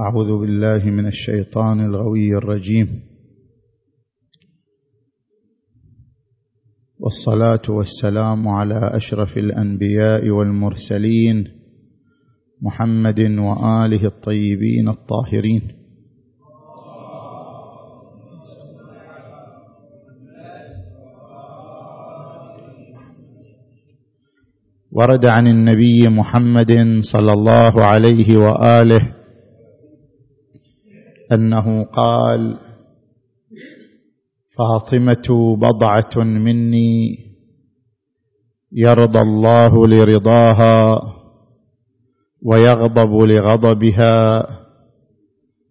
أعوذ بالله من الشيطان الغوي الرجيم. والصلاة والسلام على أشرف الأنبياء والمرسلين محمد وآله الطيبين الطاهرين. ورد عن النبي محمد صلى الله عليه وآله أنه قال فاطمة بضعة مني يرضى الله لرضاها ويغضب لغضبها.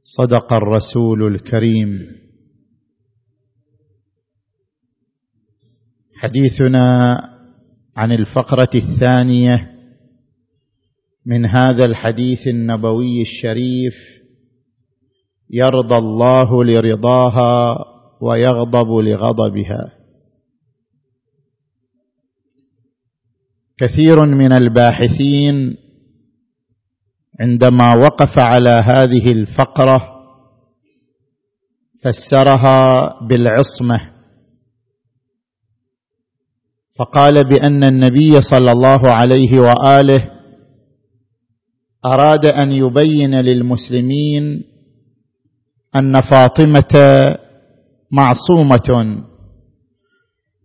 صدق الرسول الكريم. حديثنا عن الفقرة الثانية من هذا الحديث النبوي الشريف. يرضى الله لرضاها ويغضب لغضبها. كثير من الباحثين عندما وقف على هذه الفقرة فسرها بالعصمة. فقال بأن النبي صلى الله عليه وآله أراد أن يبين للمسلمين أن فاطمة معصومة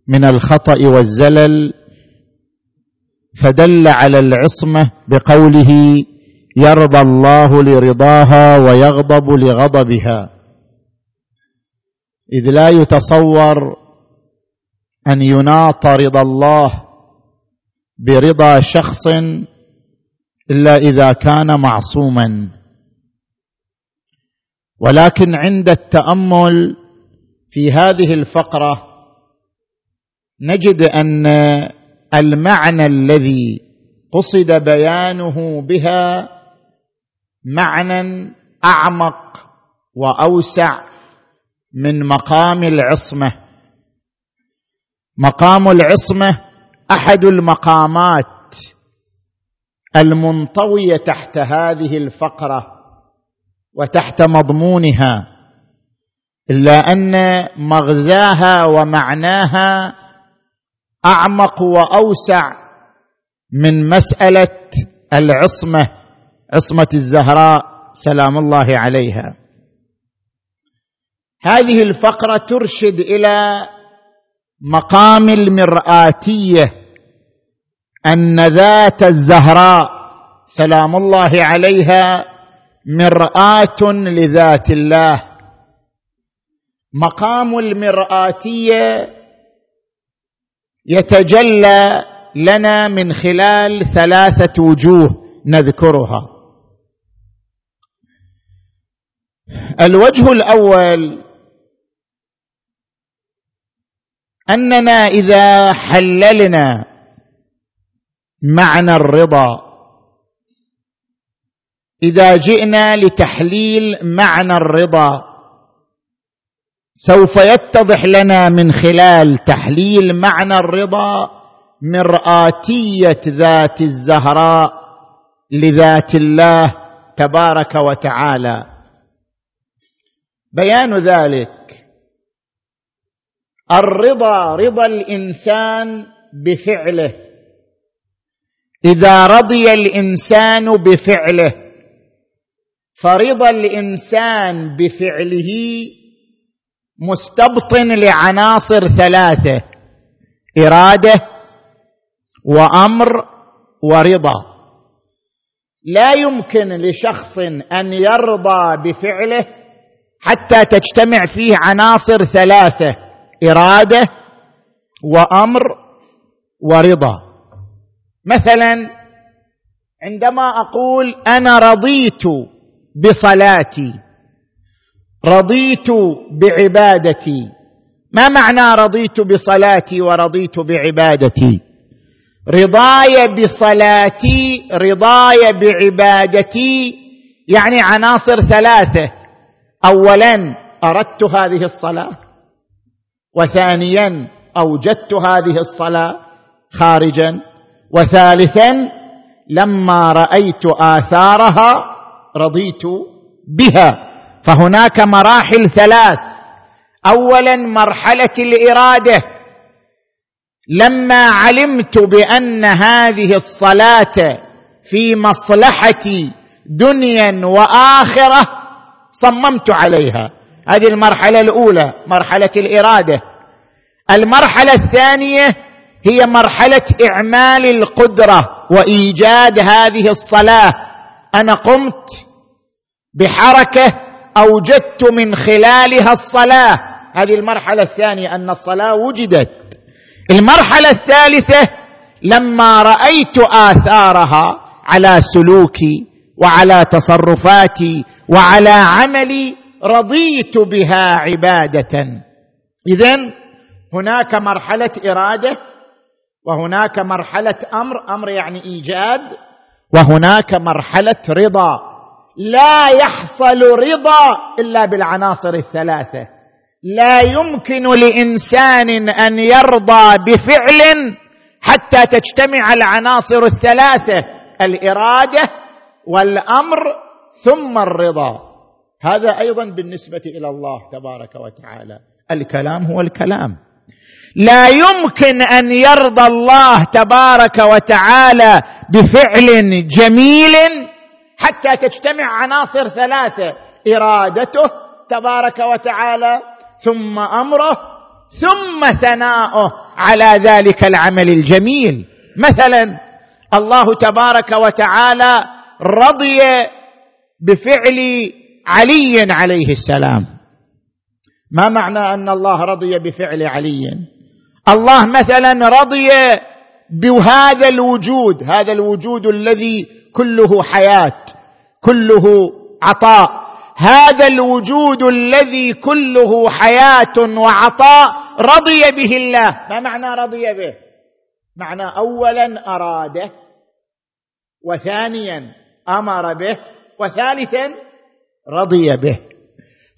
من الخطأ والزلل فدل على العصمة بقوله يرضى الله لرضاها ويغضب لغضبها. إذ لا يتصور أن يناط رضا الله برضا شخص إلا إذا كان معصوما. ولكن عند التأمل في هذه الفقرة نجد أن المعنى الذي قصد بيانه بها معنى أعمق وأوسع من مقام العصمة. مقام العصمة أحد المقامات المنطوية تحت هذه الفقرة. وتحت مضمونها إلا أن مغزاها ومعناها أعمق وأوسع من مسألة العصمة عصمة الزهراء سلام الله عليها. هذه الفقرة ترشد إلى مقام المرآتية أن ذات الزهراء سلام الله عليها مرآة لذات الله. مقام المراتيه يتجلى لنا من خلال ثلاثة وجوه نذكرها. الوجه الأول أننا إذا حللنا معنى الرضا إذا جئنا لتحليل معنى الرضا سوف يتضح لنا من خلال تحليل معنى الرضا مرآتية ذات الزهراء لذات الله تبارك وتعالى. بيان ذلك الرضا رضا الإنسان بفعله. إذا رضي الإنسان بفعله فرضا الانسان بفعله مستبطن لعناصر ثلاثة إرادة وأمر ورضا. لا يمكن لشخص أن يرضى بفعله حتى تجتمع فيه عناصر ثلاثة إرادة وأمر ورضا. مثلا عندما أقول أنا رضيت بصلاتي. رضيت بعبادتي. ما معنى رضيت بصلاتي ورضيت بعبادتي؟ رضاي بصلاتي رضاي بعبادتي. يعني عناصر ثلاثة. اولا أردت هذه الصلاة. وثانيا أوجدت هذه الصلاة خارجا. وثالثا لما رأيت آثارها رضيت بها. فهناك مراحل ثلاث. اولا مرحلة الإرادة. لما علمت بأن هذه الصلاة في مصلحتي دنيا وآخرة صممت عليها. هذه المرحلة الأولى مرحلة الإرادة. المرحلة الثانية هي مرحلة إعمال القدرة وإيجاد هذه الصلاة. أنا قمت بحركة أوجدت من خلالها الصلاة. هذه المرحلة الثانية أن الصلاة وجدت. المرحلة الثالثة لما رأيت آثارها على سلوكي وعلى تصرفاتي وعلى عملي رضيت بها عبادة. اذا هناك مرحلة إرادة وهناك مرحلة أمر. أمر يعني إيجاد. وهناك مرحلة رضا. لا يحصل رضا إلا بالعناصر الثلاثة. لا يمكن لإنسان أن يرضى بفعل حتى تجتمع العناصر الثلاثة الإرادة والأمر ثم الرضا. هذا أيضا بالنسبة إلى الله تبارك وتعالى. الكلام هو الكلام. لا يمكن أن يرضى الله تبارك وتعالى بفعل جميل حتى تجتمع عناصر ثلاثة إرادته تبارك وتعالى ثم أمره ثم ثناؤه على ذلك العمل الجميل. مثلا الله تبارك وتعالى رضي بفعل علي عليه السلام. ما معنى أن الله رضي بفعل علي؟ الله مثلا رضي بهذا الوجود هذا الوجود الذي كله حياة كله عطاء. هذا الوجود الذي كله حياة وعطاء رضي به الله. ما معنى رضي به؟ معنى اولا أراده وثانيا أمر به وثالثا رضي به.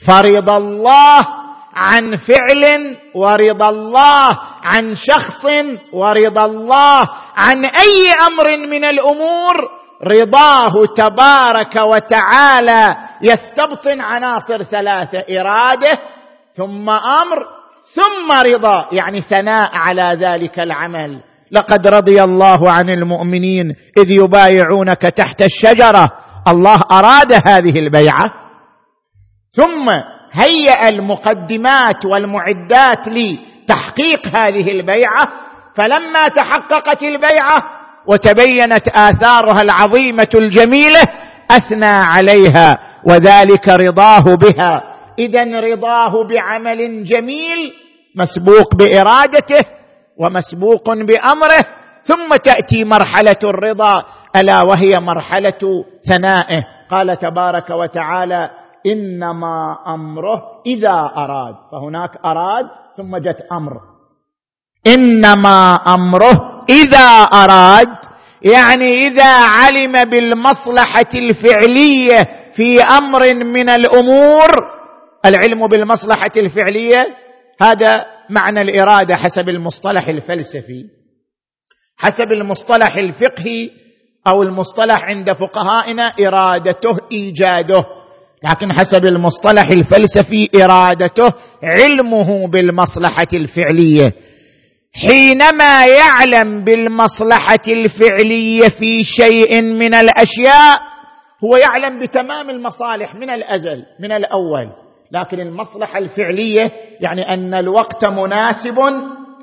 فرضى الله عن فعل ورضى الله عن شخص ورضى الله عن أي أمر من الأمور رضاه تبارك وتعالى يستبطن عناصر ثلاثة إراده ثم أمر ثم رضا يعني ثناء على ذلك العمل. لقد رضي الله عن المؤمنين إذ يبايعونك تحت الشجرة. الله أراد هذه البيعة. ثم هيأ المقدمات والمعدات لتحقيق هذه البيعة فلما تحققت البيعة وتبينت آثارها العظيمة الجميلة أثنى عليها وذلك رضاه بها. اذا رضاه بعمل جميل مسبوق بإرادته ومسبوق بأمره ثم تأتي مرحلة الرضا ألا وهي مرحلة ثنائه. قال تبارك وتعالى إنما أمره إذا أراد. فهناك أراد ثم جت أمر. إنما أمره إذا أراد يعني إذا علم بالمصلحة الفعلية في أمر من الأمور العلم بالمصلحة الفعلية هذا معنى الإرادة حسب المصطلح الفلسفي. حسب المصطلح الفقهي أو المصطلح عند فقهائنا إرادته إيجاده. لكن حسب المصطلح الفلسفي إرادته علمه بالمصلحة الفعلية. حينما يعلم بالمصلحة الفعلية في شيء من الأشياء هو يعلم بتمام المصالح من الأزل من الأول. لكن المصلحة الفعلية يعني أن الوقت مناسب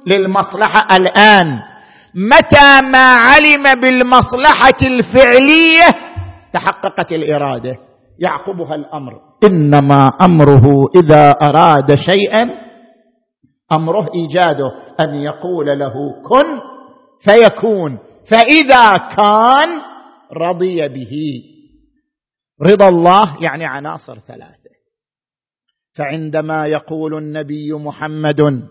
للمصلحة الآن. متى ما علم بالمصلحة الفعلية تحققت الإرادة. يعقبها الأمر. إنما أمره إذا أراد شيئا أمره إيجاده أن يقول له كن فيكون فإذا كان رضي به. رضا الله يعني عناصر ثلاثة. فعندما يقول النبي محمد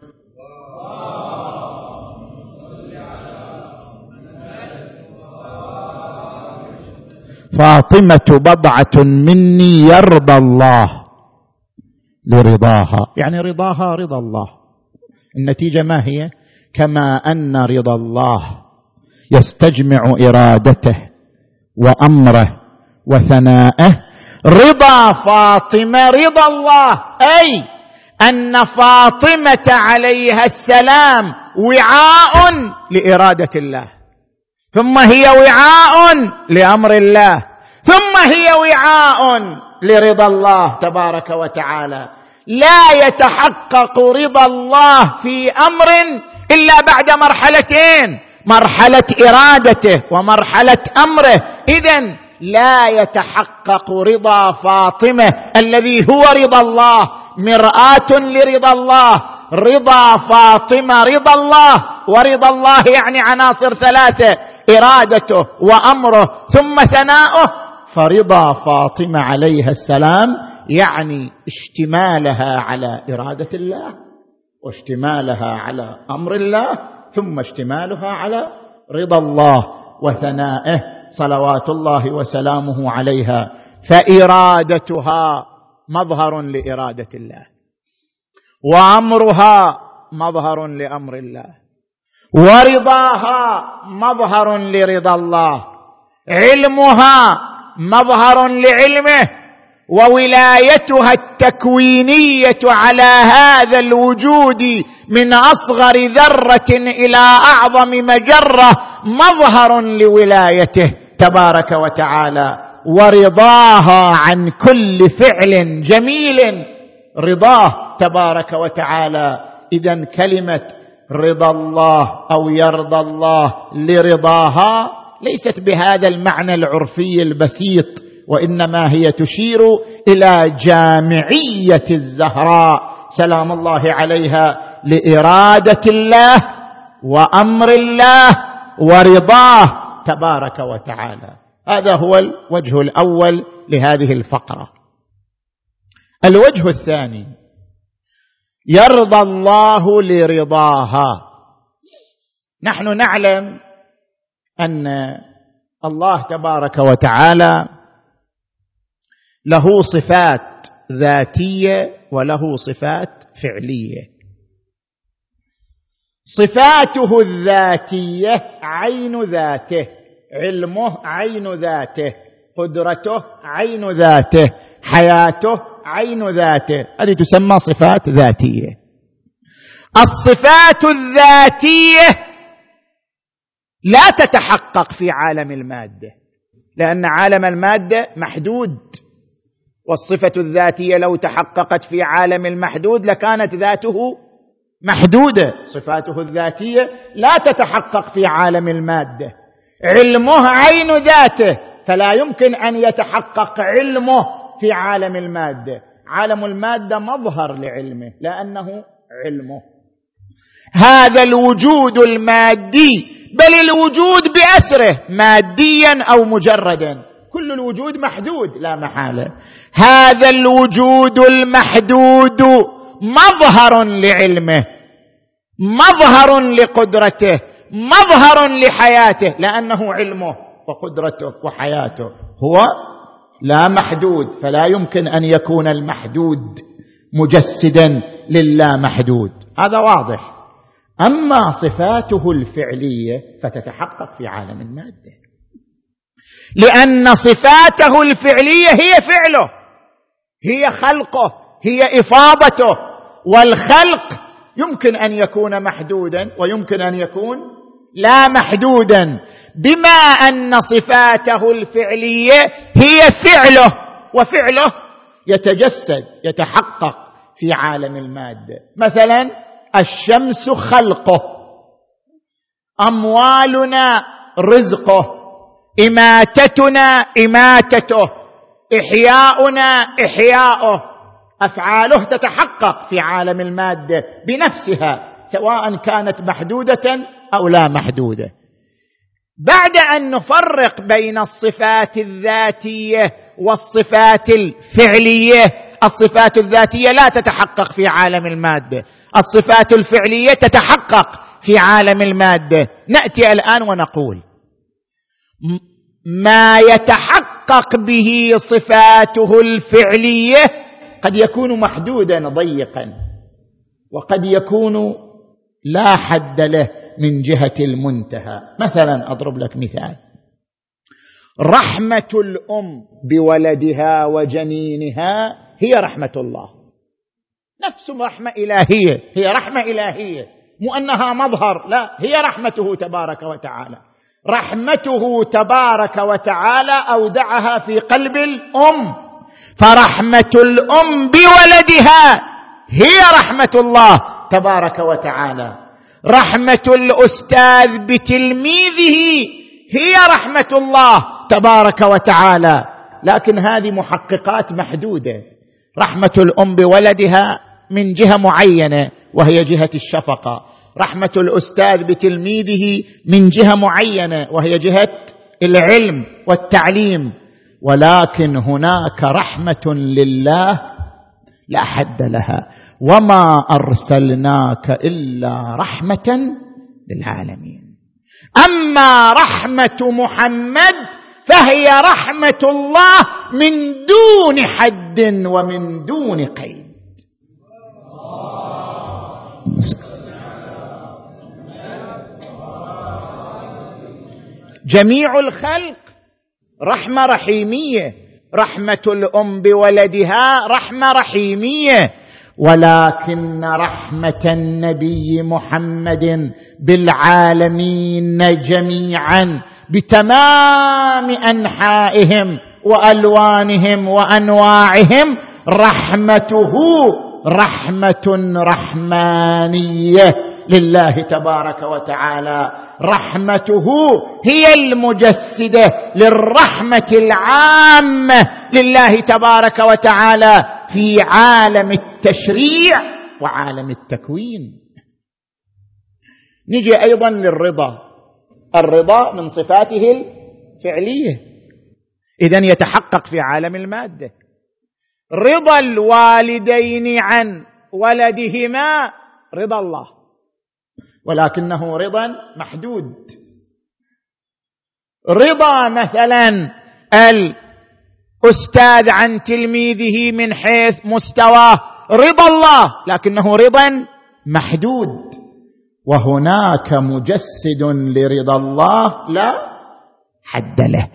فاطمة بضعة مني يرضى الله لرضاها. يعني رضاها رضا الله. النتيجة ما هي؟ كما أن رضا الله يستجمع إرادته وأمره وثناءه. رضا فاطمة رضا الله. أي أن فاطمة عليها السلام وعاء لإرادة الله. ثم هي وعاء لأمر الله. ثم هي وعاء لرضا الله تبارك وتعالى. لا يتحقق رضا الله في أمر إلا بعد مرحلتين. مرحلة إرادته ومرحلة أمره. اذا لا يتحقق رضا فاطمة الذي هو رضا الله. مرآة لرضا الله. رضا فاطمة رضا الله ورضا الله يعني عناصر ثلاثة إرادته وأمره ثم ثناؤه فرضا فاطمة عليها السلام يعني اشتمالها على إرادة الله واشتمالها على أمر الله ثم اشتمالها على رضا الله وثنائه صلوات الله وسلامه عليها فإرادتها مظهر لإرادة الله. وامرها مظهر لأمر الله. ورضاها مظهر لرضا الله. علمها مظهر لعلمه. وولايتها التكوينية على هذا الوجود من أصغر ذرة إلى أعظم مجرة مظهر لولايته تبارك وتعالى. ورضاها عن كل فعل جميل. رضاه تبارك وتعالى. اذا كلمة رضا الله أو يرضى الله لرضاها ليست بهذا المعنى العرفي البسيط وإنما هي تشير إلى جامعية الزهراء. سلام الله عليها. لإرادة الله وأمر الله ورضاه تبارك وتعالى. هذا هو الوجه الأول لهذه الفقرة. الوجه الثاني يرضى الله لرضاها. نحن نعلم أن الله تبارك وتعالى له صفات ذاتية وله صفات فعلية. صفاته الذاتية عين ذاته علمه عين ذاته قدرته عين ذاته حياته عين ذاته. هذه تسمى صفات ذاتية. الصفات الذاتية لا تتحقق في عالم المادة لأن عالم المادة محدود. والصفة الذاتية لو تحققت في عالم المحدود لكانت ذاته محدودة. صفاته الذاتية لا تتحقق في عالم المادة. علمه عين ذاته فلا يمكن أن يتحقق علمه. في عالم المادة. عالم المادة مظهر لعلمه لأنه علمه. هذا الوجود المادي بل الوجود بأسره ماديا أو مجردا. كل الوجود محدود لا محالة. هذا الوجود المحدود مظهر لعلمه مظهر لقدرته مظهر لحياته لأنه علمه وقدرته وحياته. هو لا محدود فلا يمكن أن يكون المحدود مجسدا للا محدود. هذا واضح. أما صفاته الفعلية فتتحقق في عالم المادة. لأن صفاته الفعلية هي فعله هي خلقه هي إفاضته. والخلق يمكن أن يكون محدودا ويمكن أن يكون لا محدودا. بما أن صفاته الفعلية هي فعله وفعله يتجسد يتحقق في عالم الماده مثلا الشمس خلقه أموالنا رزقه إماتتنا إماتته إحياؤنا إحياؤه. أفعاله تتحقق في عالم الماده بنفسها سواء كانت محدودة أو لا محدودة. بعد أن نفرق بين الصفات الذاتية والصفات الفعلية الصفات الذاتية لا تتحقق في عالم المادة. الصفات الفعلية تتحقق في عالم المادة. نأتي الآن ونقول ما يتحقق به صفاته الفعلية قد يكون محدودا ضيقا وقد يكون لا حد له. من جهة المنتهى. مثلا أضرب لك مثال. رحمة الأم بولدها وجنينها هي رحمة الله. نفس رحمة إلهية. هي رحمة إلهية. مو أنها مظهر. لا هي رحمته تبارك وتعالى. رحمته تبارك وتعالى أودعها في قلب الأم. فرحمة الأم بولدها هي رحمة الله تبارك وتعالى. رحمة الأستاذ بتلميذه هي رحمة الله تبارك وتعالى. لكن هذه محققات محدودة. رحمة الأم بولدها من جهة معينة وهي جهة الشفقة. رحمة الأستاذ بتلميذه من جهة معينة وهي جهة العلم والتعليم. ولكن هناك رحمة لله لا حد لها. وما ارسلناك الا رحمه للعالمين. اما رحمه محمد فهي رحمه الله من دون حد ومن دون قيد. جميع الخلق رحمة رحيميه رحمه الام بولدها رحمة رحيميه ولكن رحمة النبي محمد بالعالمين جميعا بتمام أنحائهم وألوانهم وأنواعهم رحمته رحمة رحمانية. لله تبارك وتعالى. رحمته هي المجسدة للرحمة العامة لله تبارك وتعالى في عالم التشريع وعالم التكوين. نجي أيضا للرضا. الرضا من صفاته الفعلية. اذا يتحقق في عالم المادة. رضا الوالدين عن ولدهما. رضا الله. ولكنه رضا محدود. رضا مثلا الأستاذ عن تلميذه من حيث مستواه. رضا الله لكنه رضا محدود. وهناك مجسد لرضا الله لا حد له.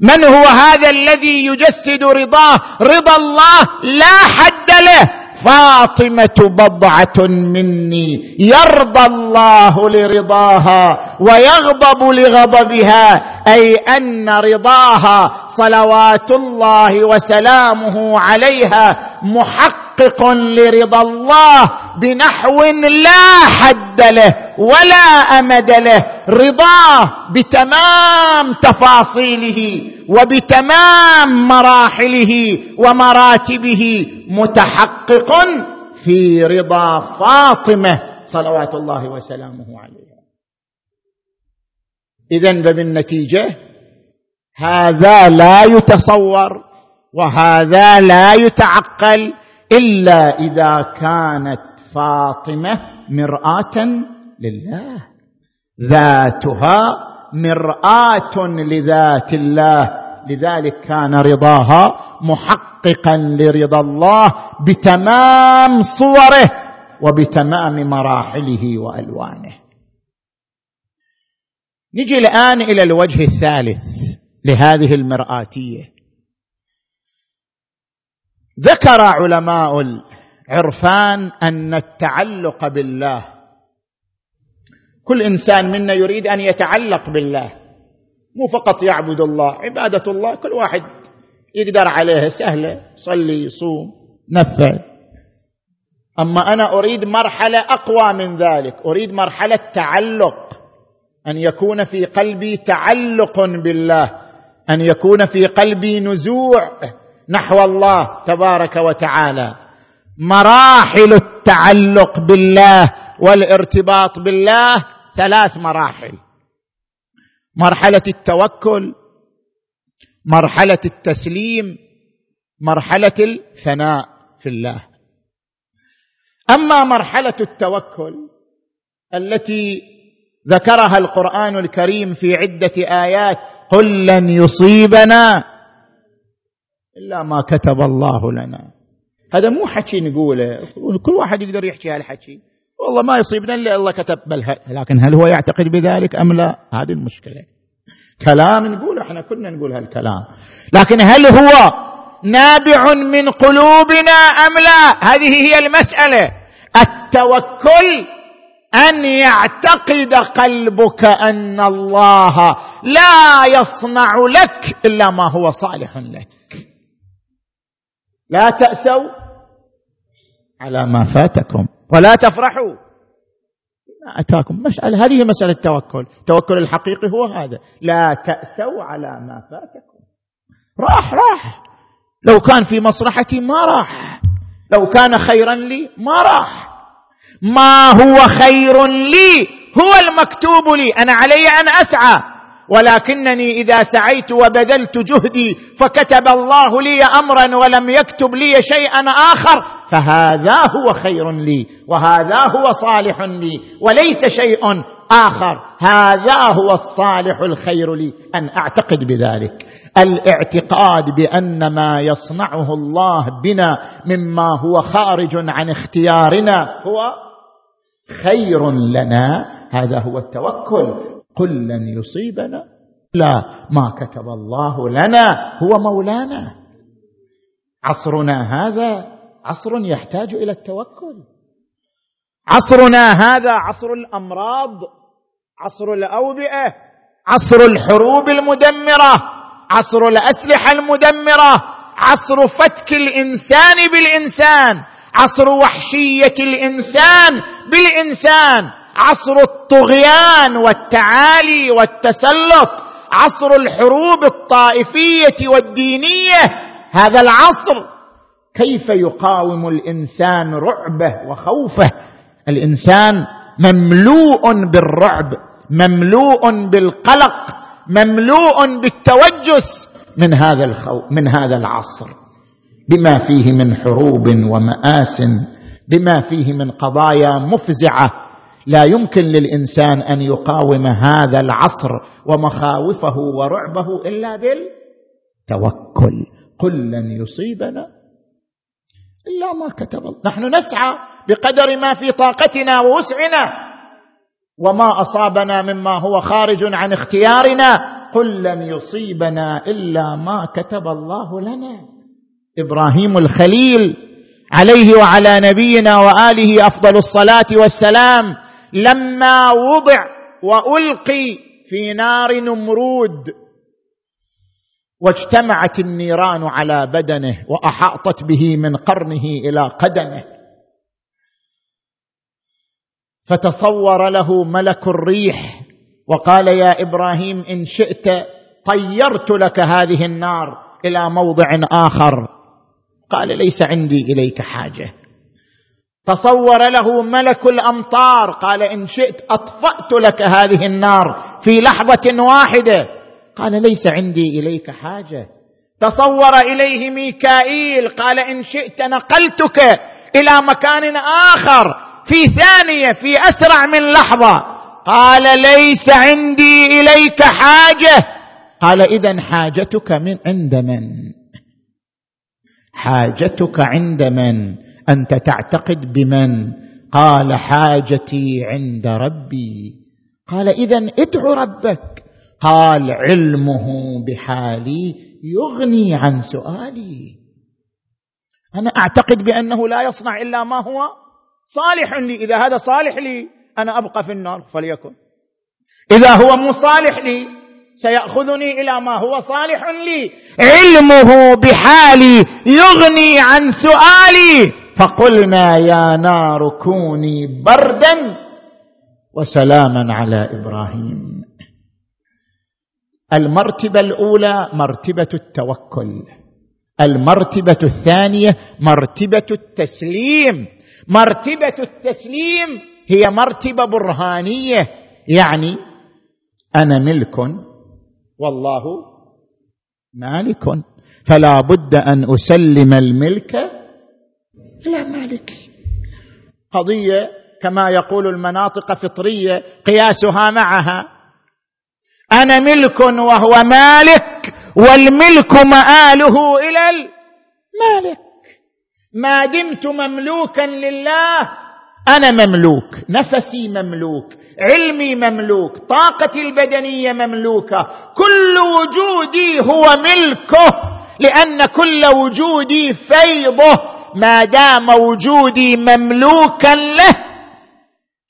من هو هذا الذي يجسد رضاه؟ رضا الله لا حد له. فاطمة بضعة مني يرضى الله لرضاها ويغضب لغضبها أي أن رضاها صلوات الله وسلامه عليها محقق لرضا الله بنحو لا حد له ولا أمد له. رضاه بتمام تفاصيله وبتمام مراحله ومراتبه متحقق في رضا فاطمة صلوات الله وسلامه عليها. إذا فبالنتيجه هذا لا يتصور وهذا لا يتعقل إلا إذا كانت فاطمة مرآة لله. ذاتها مرآة لذات الله. لذلك كان رضاها محققا لرضا الله بتمام صوره وبتمام مراحله وألوانه. نجي الآن إلى الوجه الثالث لهذه المرآتية. ذكر علماء العرفان أن التعلق بالله كل إنسان منا يريد أن يتعلق بالله مو فقط يعبد الله عبادة الله كل واحد يقدر عليها سهلة صلي صوم نفع أما أنا أريد مرحلة أقوى من ذلك أريد مرحلة تعلق. أن يكون في قلبي تعلق بالله أن يكون في قلبي نزوع نحو الله تبارك وتعالى. مراحل التعلق بالله والارتباط بالله ثلاث مراحل. مرحلة التوكل مرحلة التسليم مرحلة الفناء في الله. أما مرحلة التوكل التي ذكرها القرآن الكريم في عدة آيات. قل لن يصيبنا إلا ما كتب الله لنا. هذا مو حكي نقوله. كل واحد يقدر يحكي هالحكي. والله ما يصيبنا إلا الله كتب. بل لكن هل هو يعتقد بذلك أم لا؟ هذه المشكلة. كلام نقول إحنا كنا نقول هالكلام. لكن هل هو نابع من قلوبنا أم لا؟ هذه هي المسألة. التوكل أن يعتقد قلبك أن الله لا يصنع لك إلا ما هو صالح لك. لا تأسوا على ما فاتكم ولا تفرحوا ما أتاكم. مساله هذه مسألة التوكل. التوكل الحقيقي هو هذا. لا تأسوا على ما فاتكم. راح راح. لو كان في مصلحتي ما راح. لو كان خيرا لي ما راح. ما هو خير لي؟ هو المكتوب لي. أنا علي أن أسعى. ولكنني إذا سعيت وبذلت جهدي فكتب الله لي أمرا ولم يكتب لي شيئا آخر. فهذا هو خير لي. وهذا هو صالح لي. وليس شيء آخر. هذا هو الصالح الخير لي. أن أعتقد بذلك. الاعتقاد بأن ما يصنعه الله بنا مما هو خارج عن اختيارنا هو خير لنا هذا هو التوكل. قل لن يصيبنا لا ما كتب الله لنا هو مولانا. عصرنا هذا عصر يحتاج إلى التوكل. عصرنا هذا عصر الأمراض عصر الأوبئة عصر الحروب المدمرة عصر الأسلحة المدمرة عصر فتك الإنسان بالإنسان. عصر وحشية الإنسان بالإنسان. عصر الطغيان والتعالي والتسلط. عصر الحروب الطائفية والدينية. هذا العصر كيف يقاوم الإنسان رعبه وخوفه؟ الإنسان مملوء بالرعب مملوء بالقلق مملوء بالتوجس من هذا الخوف من هذا العصر. بما فيه من حروب ومآس بما فيه من قضايا مفزعة. لا يمكن للإنسان أن يقاوم هذا العصر ومخاوفه ورعبه إلا بالتوكل. قل لن يصيبنا إلا ما كتب الله. نحن نسعى بقدر ما في طاقتنا ووسعنا وما أصابنا مما هو خارج عن اختيارنا. قل لن يصيبنا إلا ما كتب الله لنا. إبراهيم الخليل عليه وعلى نبينا وآله أفضل الصلاة والسلام لما وضع وألقي في نار نمرود واجتمعت النيران على بدنه وأحاطت به من قرنه إلى قدمه. فتصور له ملك الريح وقال يا إبراهيم إن شئت طيرت لك هذه النار إلى موضع آخر. قال ليس عندي إليك حاجة. تصور له ملك الأمطار قال إن شئت أطفأت لك هذه النار في لحظة واحدة. قال ليس عندي إليك حاجة. تصور إليه ميكائيل قال إن شئت نقلتك إلى مكان آخر في ثانية في أسرع من لحظة. قال ليس عندي إليك حاجة. قال اذا حاجتك من عند من؟ حاجتك عند من؟ أنت تعتقد بمن؟ قال حاجتي عند ربي. قال إذا ادع ربك. قال علمه بحالي يغني عن سؤالي. أنا أعتقد بأنه لا يصنع إلا ما هو صالح لي. إذا هذا صالح لي أنا أبقى في النار. فليكن. إذا هو مو صالح لي سيأخذني إلى ما هو صالح لي. علمه بحالي يغني عن سؤالي. فقلنا يا نار كوني بردا وسلاما على إبراهيم. المرتبة الأولى مرتبة التوكل. المرتبة الثانية مرتبة التسليم. مرتبة التسليم هي مرتبة برهانية يعني أنا ملك والله مالك. فلا بد أن أسلم الملك إلى مالكي قضية كما يقول المناطق فطرية قياسها معها. أنا ملك وهو مالك والملك مآله إلى المالك. ما دمت مملوكا لله أنا مملوك نفسي مملوك. علمي مملوك طاقتي البدنية مملوكة كل وجودي هو ملكه لأن كل وجودي فيضه ما دام وجودي مملوكا له.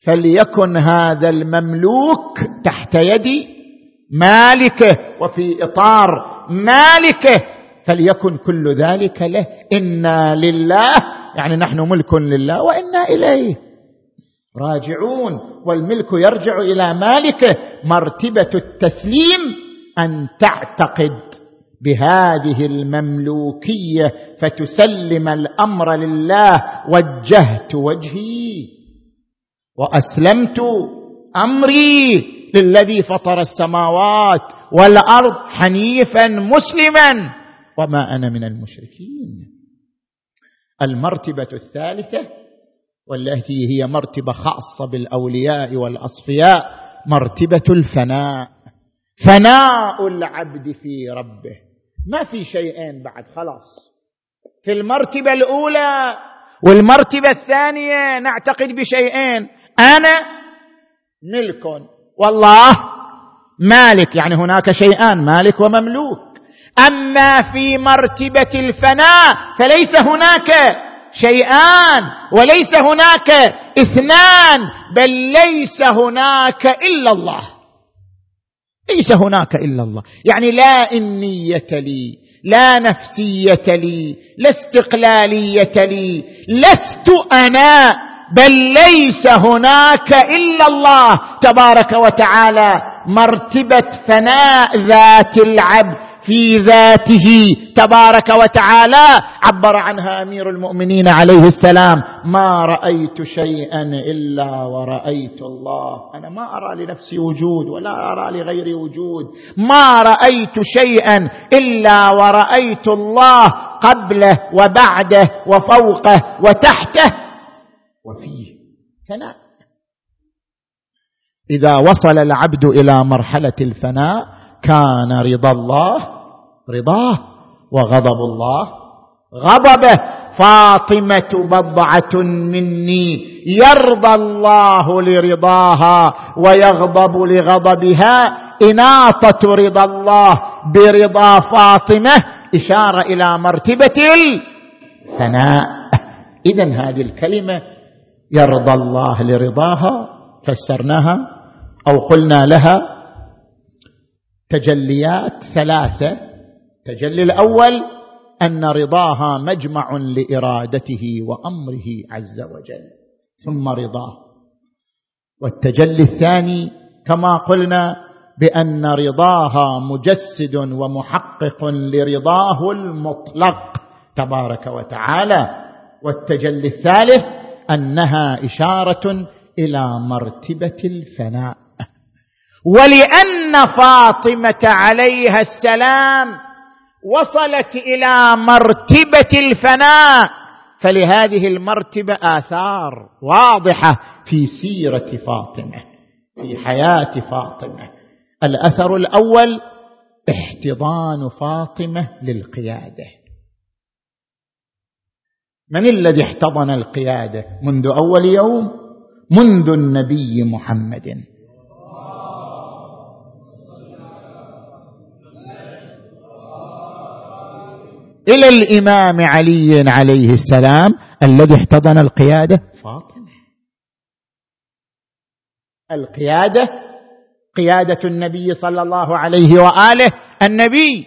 فليكن هذا المملوك تحت يد مالكه وفي إطار مالكه. فليكن كل ذلك له. إنا لله يعني نحن ملك لله وإنا إليه. راجعون والملك يرجع إلى مالكه. مرتبة التسليم أن تعتقد بهذه المملوكية فتسلم الأمر لله. وجهت وجهي. وأسلمت أمري للذي فطر السماوات والأرض حنيفا مسلما. وما أنا من المشركين. المرتبة الثالثة والتي هي مرتبة خاصة بالأولياء والأصفياء مرتبة الفناء. فناء العبد في ربه. ما في شيئين بعد خلاص. في المرتبة الأولى والمرتبة الثانية نعتقد بشيئين. أنا ملك. والله مالك يعني هناك شيئان مالك ومملوك. أما في مرتبة الفناء فليس هناك. شيئان وليس هناك اثنان بل ليس هناك إلا الله. ليس هناك إلا الله. يعني لا إنية لي لا نفسية لي لا استقلالية لي لست أنا بل ليس هناك إلا الله. تبارك وتعالى مرتبة فناء ذات العبد في ذاته تبارك وتعالى. عبر عنها أمير المؤمنين عليه السلام. ما رأيت شيئا إلا ورأيت الله. أنا ما أرى لنفسي وجود ولا أرى لغيري وجود. ما رأيت شيئا إلا ورأيت الله قبله وبعده وفوقه وتحته. وفيه فناء إذا وصل العبد إلى مرحلة الفناء كان رضا الله رضاه وغضب الله. غضبه. فاطمة بضعة مني. يرضى الله لرضاها ويغضب لغضبها. اناطه رضا الله برضا فاطمة. إشارة إلى مرتبة الثناء. اذا هذه الكلمة يرضى الله لرضاها فسرناها أو قلنا لها. تجليات ثلاثة. التجلي الأول أن رضاها مجمع لإرادته وأمره عز وجل ثم رضاه. والتجلي الثاني كما قلنا بأن رضاها مجسد ومحقق لرضاه المطلق تبارك وتعالى. والتجلي الثالث أنها إشارة إلى مرتبة الفناء. ولأن فاطمة عليها السلام وصلت إلى مرتبة الفناء فلهذه المرتبة آثار واضحة في سيرة فاطمة في حياة فاطمة. الأثر الأول احتضان فاطمة للقيادة. من الذي احتضن القيادة منذ أول يوم؟ منذ النبي محمد. إلى الإمام علي عليه السلام الذي احتضن القيادة. فاطمه القيادة قيادة النبي صلى الله عليه وآله. النبي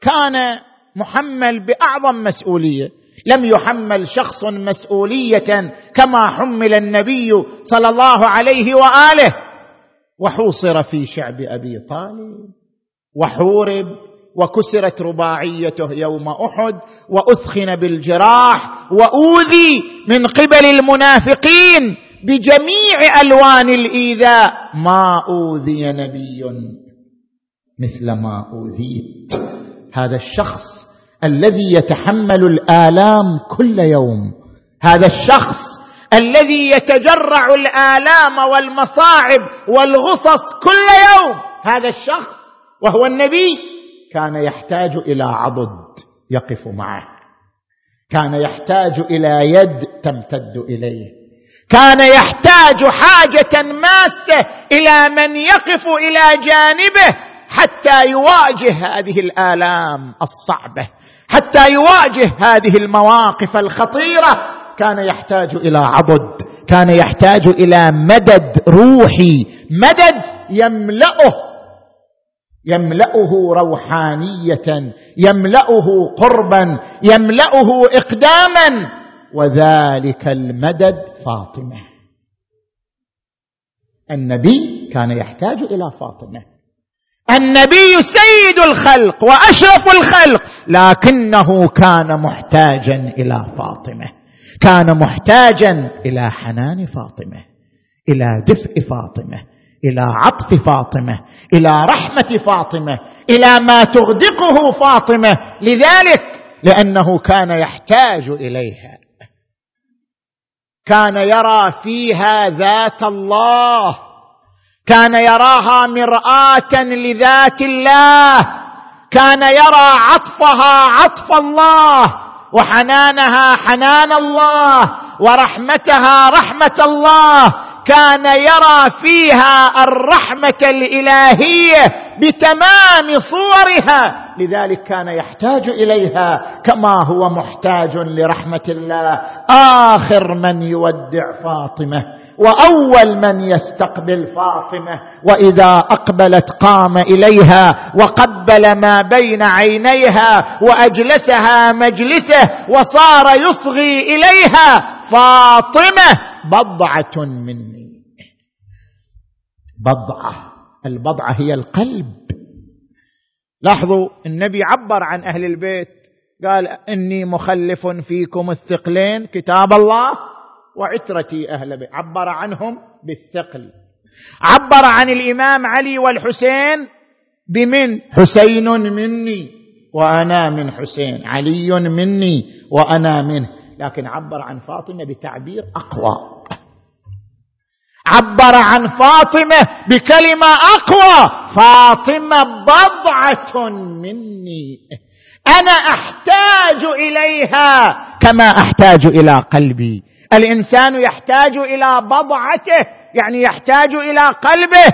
كان محمل بأعظم مسؤولية. لم يحمل شخص مسؤولية كما حمل النبي صلى الله عليه وآله. وحوصر في شعب أبي طالب وحورب وكسرت رباعيته يوم أحد وأثخن بالجراح وأوذي من قبل المنافقين بجميع ألوان الإيذاء. ما أوذي نبي مثل ما أوذيت. هذا الشخص الذي يتحمل الآلام كل يوم. هذا الشخص الذي يتجرع الآلام والمصاعب والغصص كل يوم. هذا الشخص وهو النبي. كان يحتاج إلى عضد يقف معه. كان يحتاج إلى يد تمتد إليه. كان يحتاج حاجة ماسة إلى من يقف إلى جانبه حتى يواجه هذه الآلام الصعبة. حتى يواجه هذه المواقف الخطيرة. كان يحتاج إلى عضد. كان يحتاج إلى مدد روحي. مدد يملأه يملأه روحانية يملأه قربا يملأه اقداما وذلك المدد فاطمة. النبي كان يحتاج إلى فاطمة. النبي سيد الخلق وأشرف الخلق لكنه كان محتاجا إلى فاطمة. كان محتاجا إلى حنان فاطمة إلى دفء فاطمة. إلى عطف فاطمة إلى رحمة فاطمة إلى ما تغدقه فاطمة. لذلك لأنه كان يحتاج إليها. كان يرى فيها ذات الله. كان يراها مرآة لذات الله. كان يرى عطفها عطف الله وحنانها حنان الله ورحمتها رحمة الله. كان يرى فيها الرحمة الإلهية بتمام صورها. لذلك كان يحتاج إليها كما هو محتاج لرحمة الله. آخر من يودع فاطمة. وأول من يستقبل فاطمة وإذا أقبلت قام إليها وقبل ما بين عينيها وأجلسها مجلسه وصار يصغي إليها فاطمة بضعة مني. بضعة البضعة هي القلب. لاحظوا النبي عبر عن أهل البيت قال إني مخلف فيكم الثقلين كتاب الله. وعترتي أهل بيت. عبر عنهم بالثقل. عبر عن الإمام علي والحسين بمن؟ حسين مني وأنا من حسين. علي مني وأنا منه. لكن عبر عن فاطمة بتعبير أقوى. عبر عن فاطمة بكلمة أقوى. فاطمة بضعة مني. أنا أحتاج إليها كما أحتاج إلى قلبي. الإنسان يحتاج إلى بضعته يعني يحتاج إلى قلبه.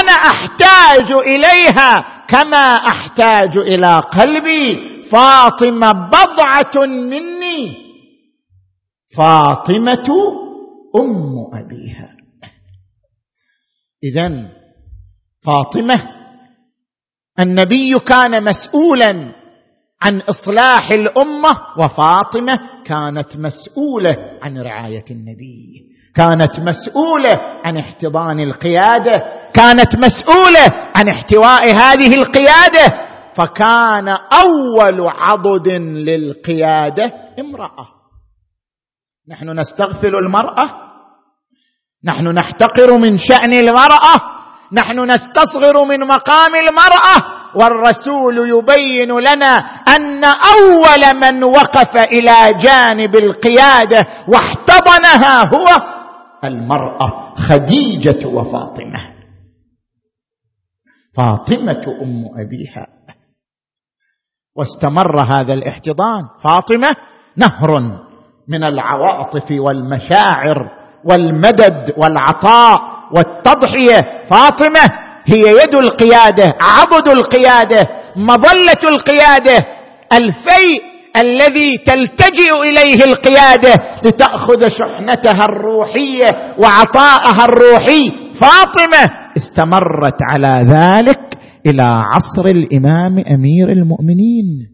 أنا أحتاج إليها كما أحتاج إلى قلبي. فاطمة بضعة مني. فاطمة أم أبيها. اذا فاطمة النبي كان مسؤولا عن إصلاح الأمة وفاطمة كانت مسؤولة عن رعاية النبي كانت مسؤولة عن احتضان القيادة كانت مسؤولة عن احتواء هذه القيادة فكان أول عضد للقيادة امرأة. نحن نستغفل المرأة؟ نحن نحتقر من شأن المرأة؟ نحن نستصغر من مقام المرأة والرسول يبين لنا أن أول من وقف إلى جانب القيادة واحتضنها هو المرأة خديجة وفاطمة. فاطمة أم أبيها. واستمر هذا الاحتضان. فاطمة نهر من العواطف والمشاعر والمدد والعطاء والتضحية فاطمة هي يد القيادة عضد القيادة مظلة القيادة الفيء الذي تلتجئ إليه القيادة لتأخذ شحنتها الروحية وعطاءها الروحي. فاطمة استمرت على ذلك إلى عصر الإمام أمير المؤمنين.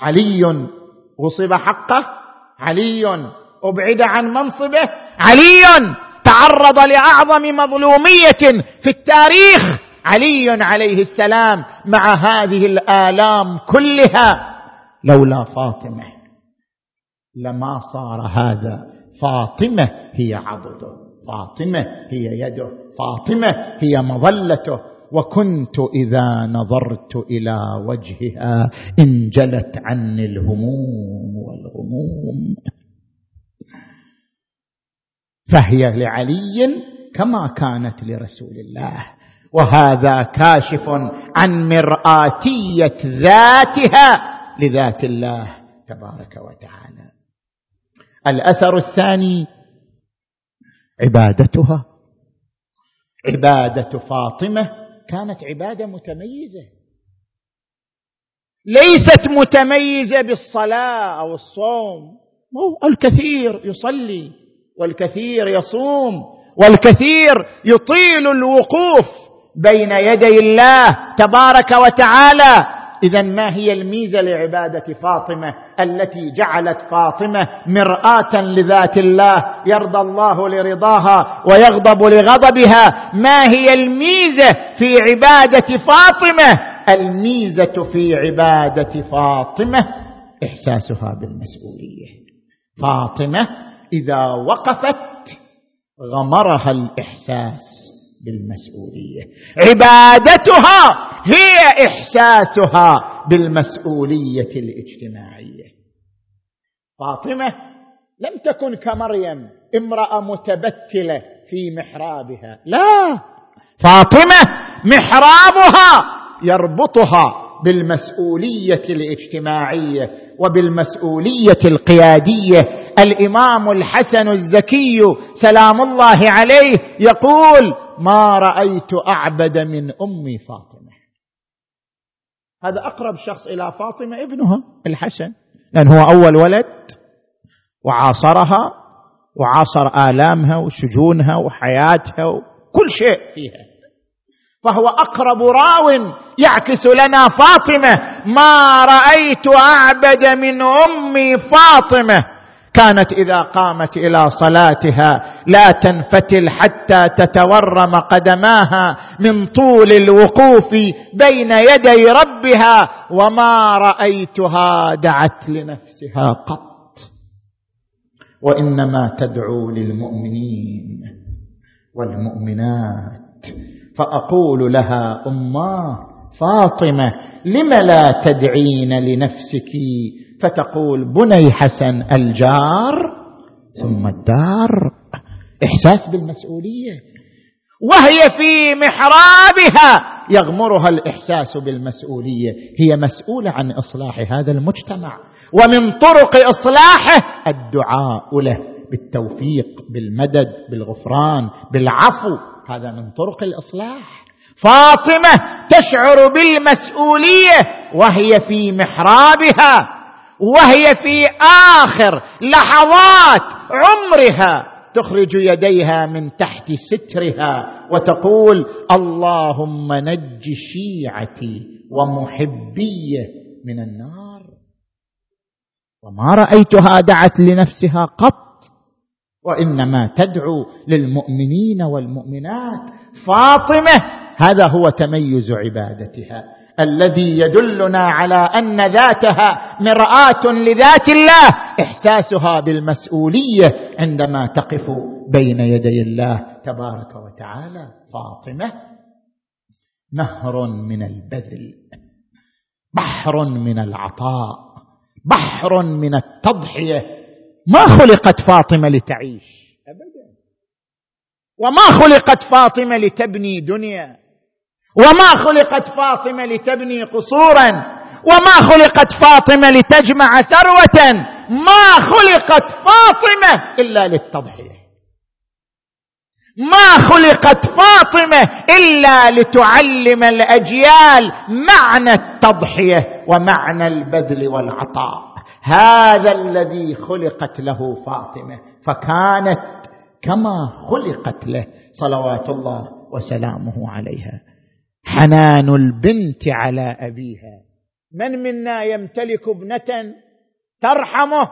علي غصب حقه علي أبعد عن منصبه علي تعرض لأعظم مظلومية في التاريخ علي عليه السلام مع هذه الآلام كلها. لولا فاطمة. لما صار هذا فاطمة هي عضده. فاطمة هي يده. فاطمة هي مظلته. وكنت إذا نظرت إلى وجهها انجلت عني الهموم والغموم. فهي لعلي كما كانت لرسول الله. وهذا كاشف عن مرآتية ذاتها لذات الله تبارك وتعالى. الأثر الثاني عبادتها. عبادة فاطمة كانت عبادة متميزة. ليست متميزة بالصلاة أو الصوم. الكثير يصلي. والكثير يصوم والكثير يطيل الوقوف بين يدي الله تبارك وتعالى. اذا ما هي الميزة لعبادة فاطمة التي جعلت فاطمة مرآة لذات الله يرضى الله لرضاها ويغضب لغضبها؟ ما هي الميزة في عبادة فاطمة؟ الميزة في عبادة فاطمة إحساسها بالمسؤولية. فاطمة إذا وقفت غمرها الإحساس بالمسؤولية. عبادتها هي إحساسها بالمسؤولية الاجتماعية. فاطمة لم تكن كمريم امرأة متبتلة في محرابها. لا فاطمة محرابها يربطها بالمسؤولية الاجتماعية وبالمسؤولية القيادية الإمام الحسن الزكي سلام الله عليه يقول ما رأيت أعبد من أمي فاطمة. هذا أقرب شخص إلى فاطمة ابنها الحسن لأن هو أول ولد وعاصرها وعاصر آلامها وسجونها وحياتها وكل شيء فيها. فهو أقرب راو يعكس لنا فاطمة. ما رأيت أعبد من أمي فاطمة. كانت إذا قامت إلى صلاتها لا تنفتل حتى تتورم قدماها من طول الوقوف بين يدي ربها وما رأيتها دعت لنفسها قط. وإنما تدعو للمؤمنين والمؤمنات. فأقول لها اماه فاطمة لم لا تدعين لنفسك فتقول بني حسن الجار ثم الدار. إحساس بالمسؤولية. وهي في محرابها يغمرها الإحساس بالمسؤولية. هي مسؤولة عن إصلاح هذا المجتمع. ومن طرق إصلاحه الدعاء له بالتوفيق بالمدد بالغفران بالعفو. هذا من طرق الإصلاح. فاطمة تشعر بالمسؤولية وهي في محرابها. وهي في آخر لحظات عمرها. تخرج يديها من تحت سترها وتقول اللهم نج شيعتي ومحبيه من النار. وما رأيتها دعت لنفسها قط. وإنما تدعو للمؤمنين والمؤمنات. فاطمة هذا هو تميز عبادتها. الذي يدلنا على أن ذاتها مرآة لذات الله إحساسها بالمسؤولية عندما تقف بين يدي الله تبارك وتعالى. فاطمة نهر من البذل بحر من العطاء بحر من التضحية. ما خلقت فاطمة لتعيش؟ ابدا. وما خلقت فاطمة لتبني دنيا؟ وما خلقت فاطمة لتبني قصورا وما خلقت فاطمة لتجمع ثروة ما خلقت فاطمة إلا للتضحية. ما خلقت فاطمة إلا لتعلم الأجيال معنى التضحية ومعنى البذل والعطاء. هذا الذي خلقت له فاطمة فكانت كما خلقت له صلوات الله وسلامه عليها. حنان البنت على أبيها. من منا يمتلك ابنة ترحمه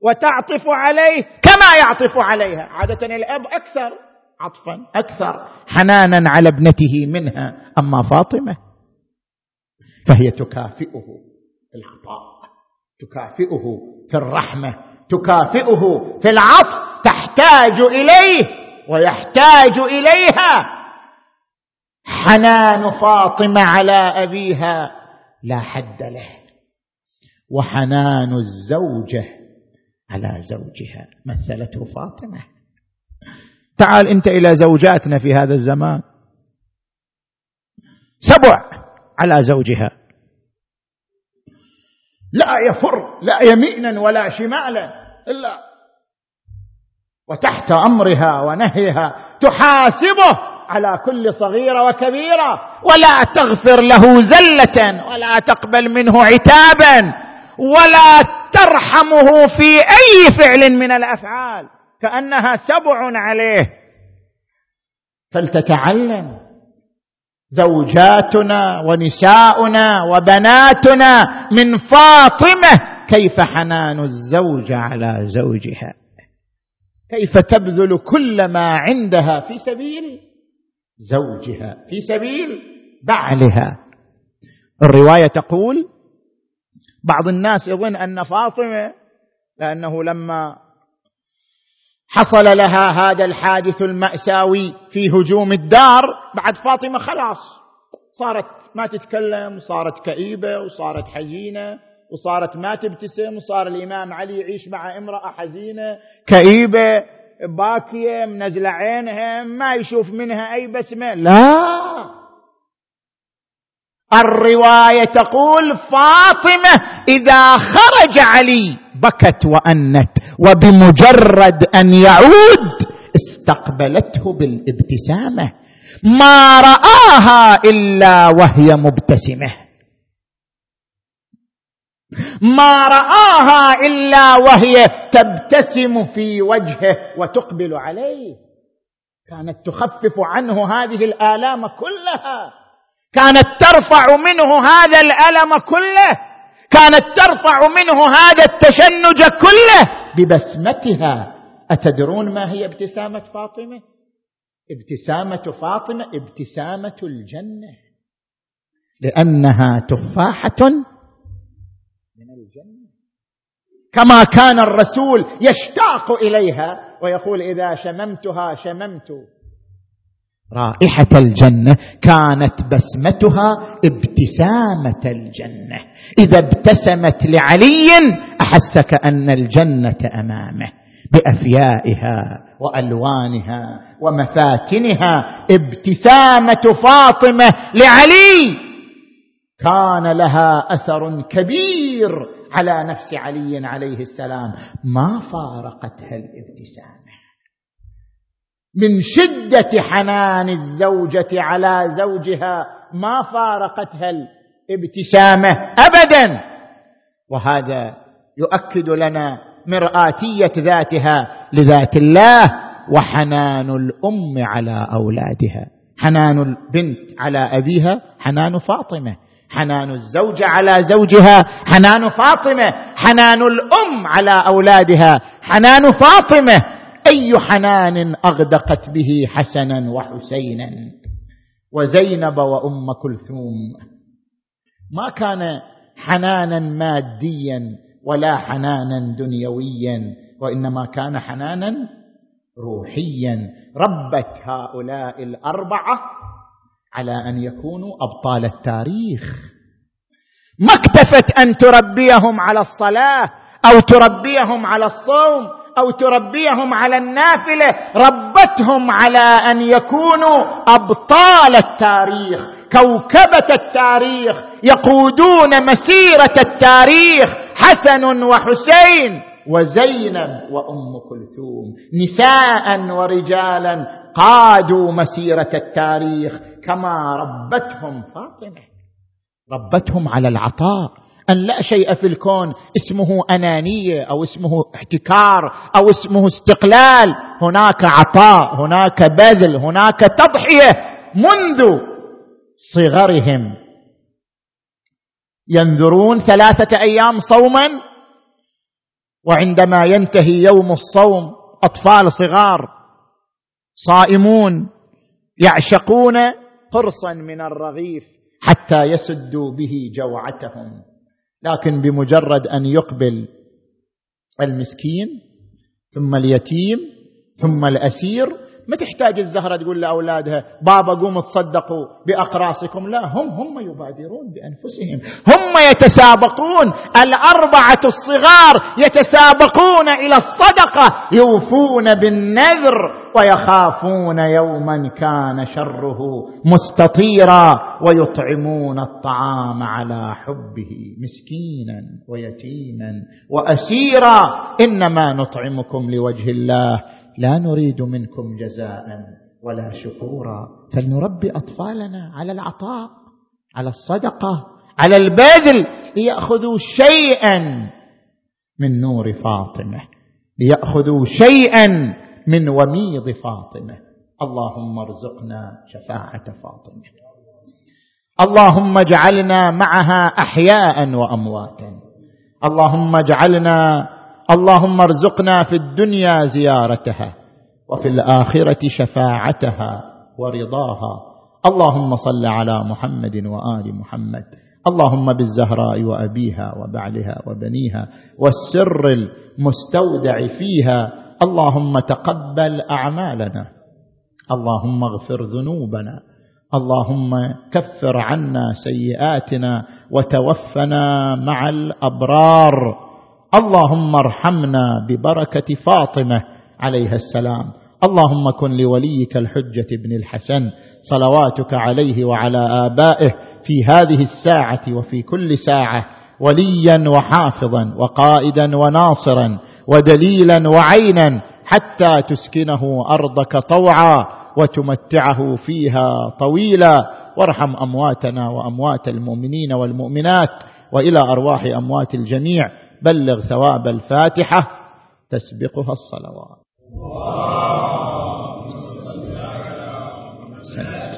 وتعطف عليه؟ كما يعطف عليها. عادة الأب أكثر عطفا أكثر. حنانا على ابنته منها. أما فاطمة فهي تكافئه العطاء تكافئه في الرحمة تكافئه في العطف تحتاج إليه ويحتاج إليها. حنان فاطمة على أبيها. لا حد له. وحنان الزوجة على زوجها. مثلته فاطمة. تعال أنت إلى زوجاتنا في هذا الزمان. سبع على زوجها. لا يفر لا يمينا ولا شمالا إلا وتحت أمرها ونهيها تحاسبه. على كل صغيرة وكبيرة. ولا تغفر له زلة ولا تقبل منه عتابا ولا ترحمه في أي فعل من الأفعال. كأنها سبع عليه. فلتتعلم. زوجاتنا ونساؤنا وبناتنا من فاطمة. كيف حنان الزوجه على زوجها؟ كيف تبذل كل ما عندها في سبيل؟ زوجها في سبيل بعلها الرواية تقول بعض الناس يظن أن فاطمة لأنه لما حصل لها هذا الحادث المأساوي في هجوم الدار بعد فاطمة خلاص صارت ما تتكلم صارت كئيبة وصارت حزينة وصارت ما تبتسم وصار الإمام علي يعيش مع امرأة حزينة كئيبة باكية منزله عينها ما يشوف منها أي بسمة. لا. الرواية تقول فاطمة إذا خرج علي بكت وأنت وبمجرد أن يعود استقبلته بالابتسامة. ما رآها إلا وهي مبتسمة. ما رآها إلا وهي تبتسم في وجهه وتقبل عليه. كانت تخفف عنه هذه الآلام كلها. كانت ترفع منه هذا الألم كله. كانت ترفع منه هذا التشنج كله. ببسمتها. أتدرون ما هي ابتسامة فاطمة؟ ابتسامة فاطمة ابتسامة الجنة. لأنها تفاحة كما كان الرسول يشتاق إليها ويقول إذا شممتها شممت. رائحة الجنة كانت بسمتها ابتسامة الجنة. إذا ابتسمت لعلي احس كان الجنة أمامه بأفيائها وألوانها ومفاتنها. ابتسامة فاطمة لعلي كان لها أثر كبير على نفس علي عليه السلام. ما فارقتها الابتسامه من شدة حنان الزوجة على زوجها ما فارقتها الابتسامه ابدا. وهذا يؤكد لنا مرآتية ذاتها لذات الله وحنان الأم على أولادها. حنان البنت على أبيها حنان فاطمة. حنان الزوجه على زوجها حنان فاطمة حنان الأم على أولادها حنان فاطمة أي حنان أغدقت به حسنا وحسينا؟ وزينب وأم كلثوم. ما كان حنانا ماديا ولا حنانا دنيويا وإنما كان حنانا روحيا. ربت هؤلاء الأربعة على أن يكونوا أبطال التاريخ. ما اكتفت أن تربيهم على الصلاة أو تربيهم على الصوم أو تربيهم على النافلة ربتهم على أن يكونوا أبطال التاريخ. كوكبة التاريخ يقودون مسيرة التاريخ حسن وحسين. وزينب وأم كلثوم. نساء ورجالا قادوا مسيرة التاريخ كما ربتهم فاطمة. ربتهم على العطاء. أن لا شيء في الكون اسمه أنانية أو اسمه احتكار أو اسمه استقلال. هناك عطاء هناك بذل هناك تضحية منذ صغرهم. ينذرون ثلاثة أيام صوما وعندما ينتهي يوم الصوم أطفال صغار صائمون يعشقون قرصا من الرغيف حتى يسدوا به جوعتهم. لكن بمجرد أن يقبل المسكين ثم اليتيم ثم الأسير ما تحتاج الزهرة تقول لأولادها بابا قوموا تصدقوا باقراصكم لا هم هم يبادرون بأنفسهم. هم يتسابقون. الأربعة الصغار يتسابقون إلى الصدقة يوفون بالنذر ويخافون يوما كان شره مستطيرا ويطعمون الطعام على حبه مسكينا ويتيما وأسيرا. إنما نطعمكم لوجه الله لا نريد منكم جزاء ولا شكورا فلنربي أطفالنا على العطاء على الصدقة على البذل ليأخذوا شيئا من نور فاطمة ليأخذوا شيئا من وميض فاطمة. اللهم ارزقنا شفاعة فاطمة. اللهم اجعلنا معها احياء وأمواتا. اللهم اجعلنا اللهم ارزقنا في الدنيا زيارتها وفي الآخرة شفاعتها ورضاها. اللهم صل على محمد وآل محمد. اللهم بالزهراء وأبيها وبعلها وبنيها والسر المستودع فيها. اللهم تقبل أعمالنا. اللهم اغفر ذنوبنا. اللهم كفر عنا سيئاتنا وتوفنا مع الأبرار. اللهم ارحمنا ببركة فاطمة عليها السلام. اللهم كن لوليك الحجة بن الحسن. صلواتك عليه وعلى آبائه في هذه الساعة وفي كل ساعة وليا وحافظا وقائدا وناصرا ودليلا وعينا حتى تسكنه أرضك طوعا وتمتعه فيها طويلا. وارحم أمواتنا وأموات المؤمنين والمؤمنات وإلى أرواح أموات الجميع. بلغ ثواب الفاتحة تسبقها الصلوات سلام.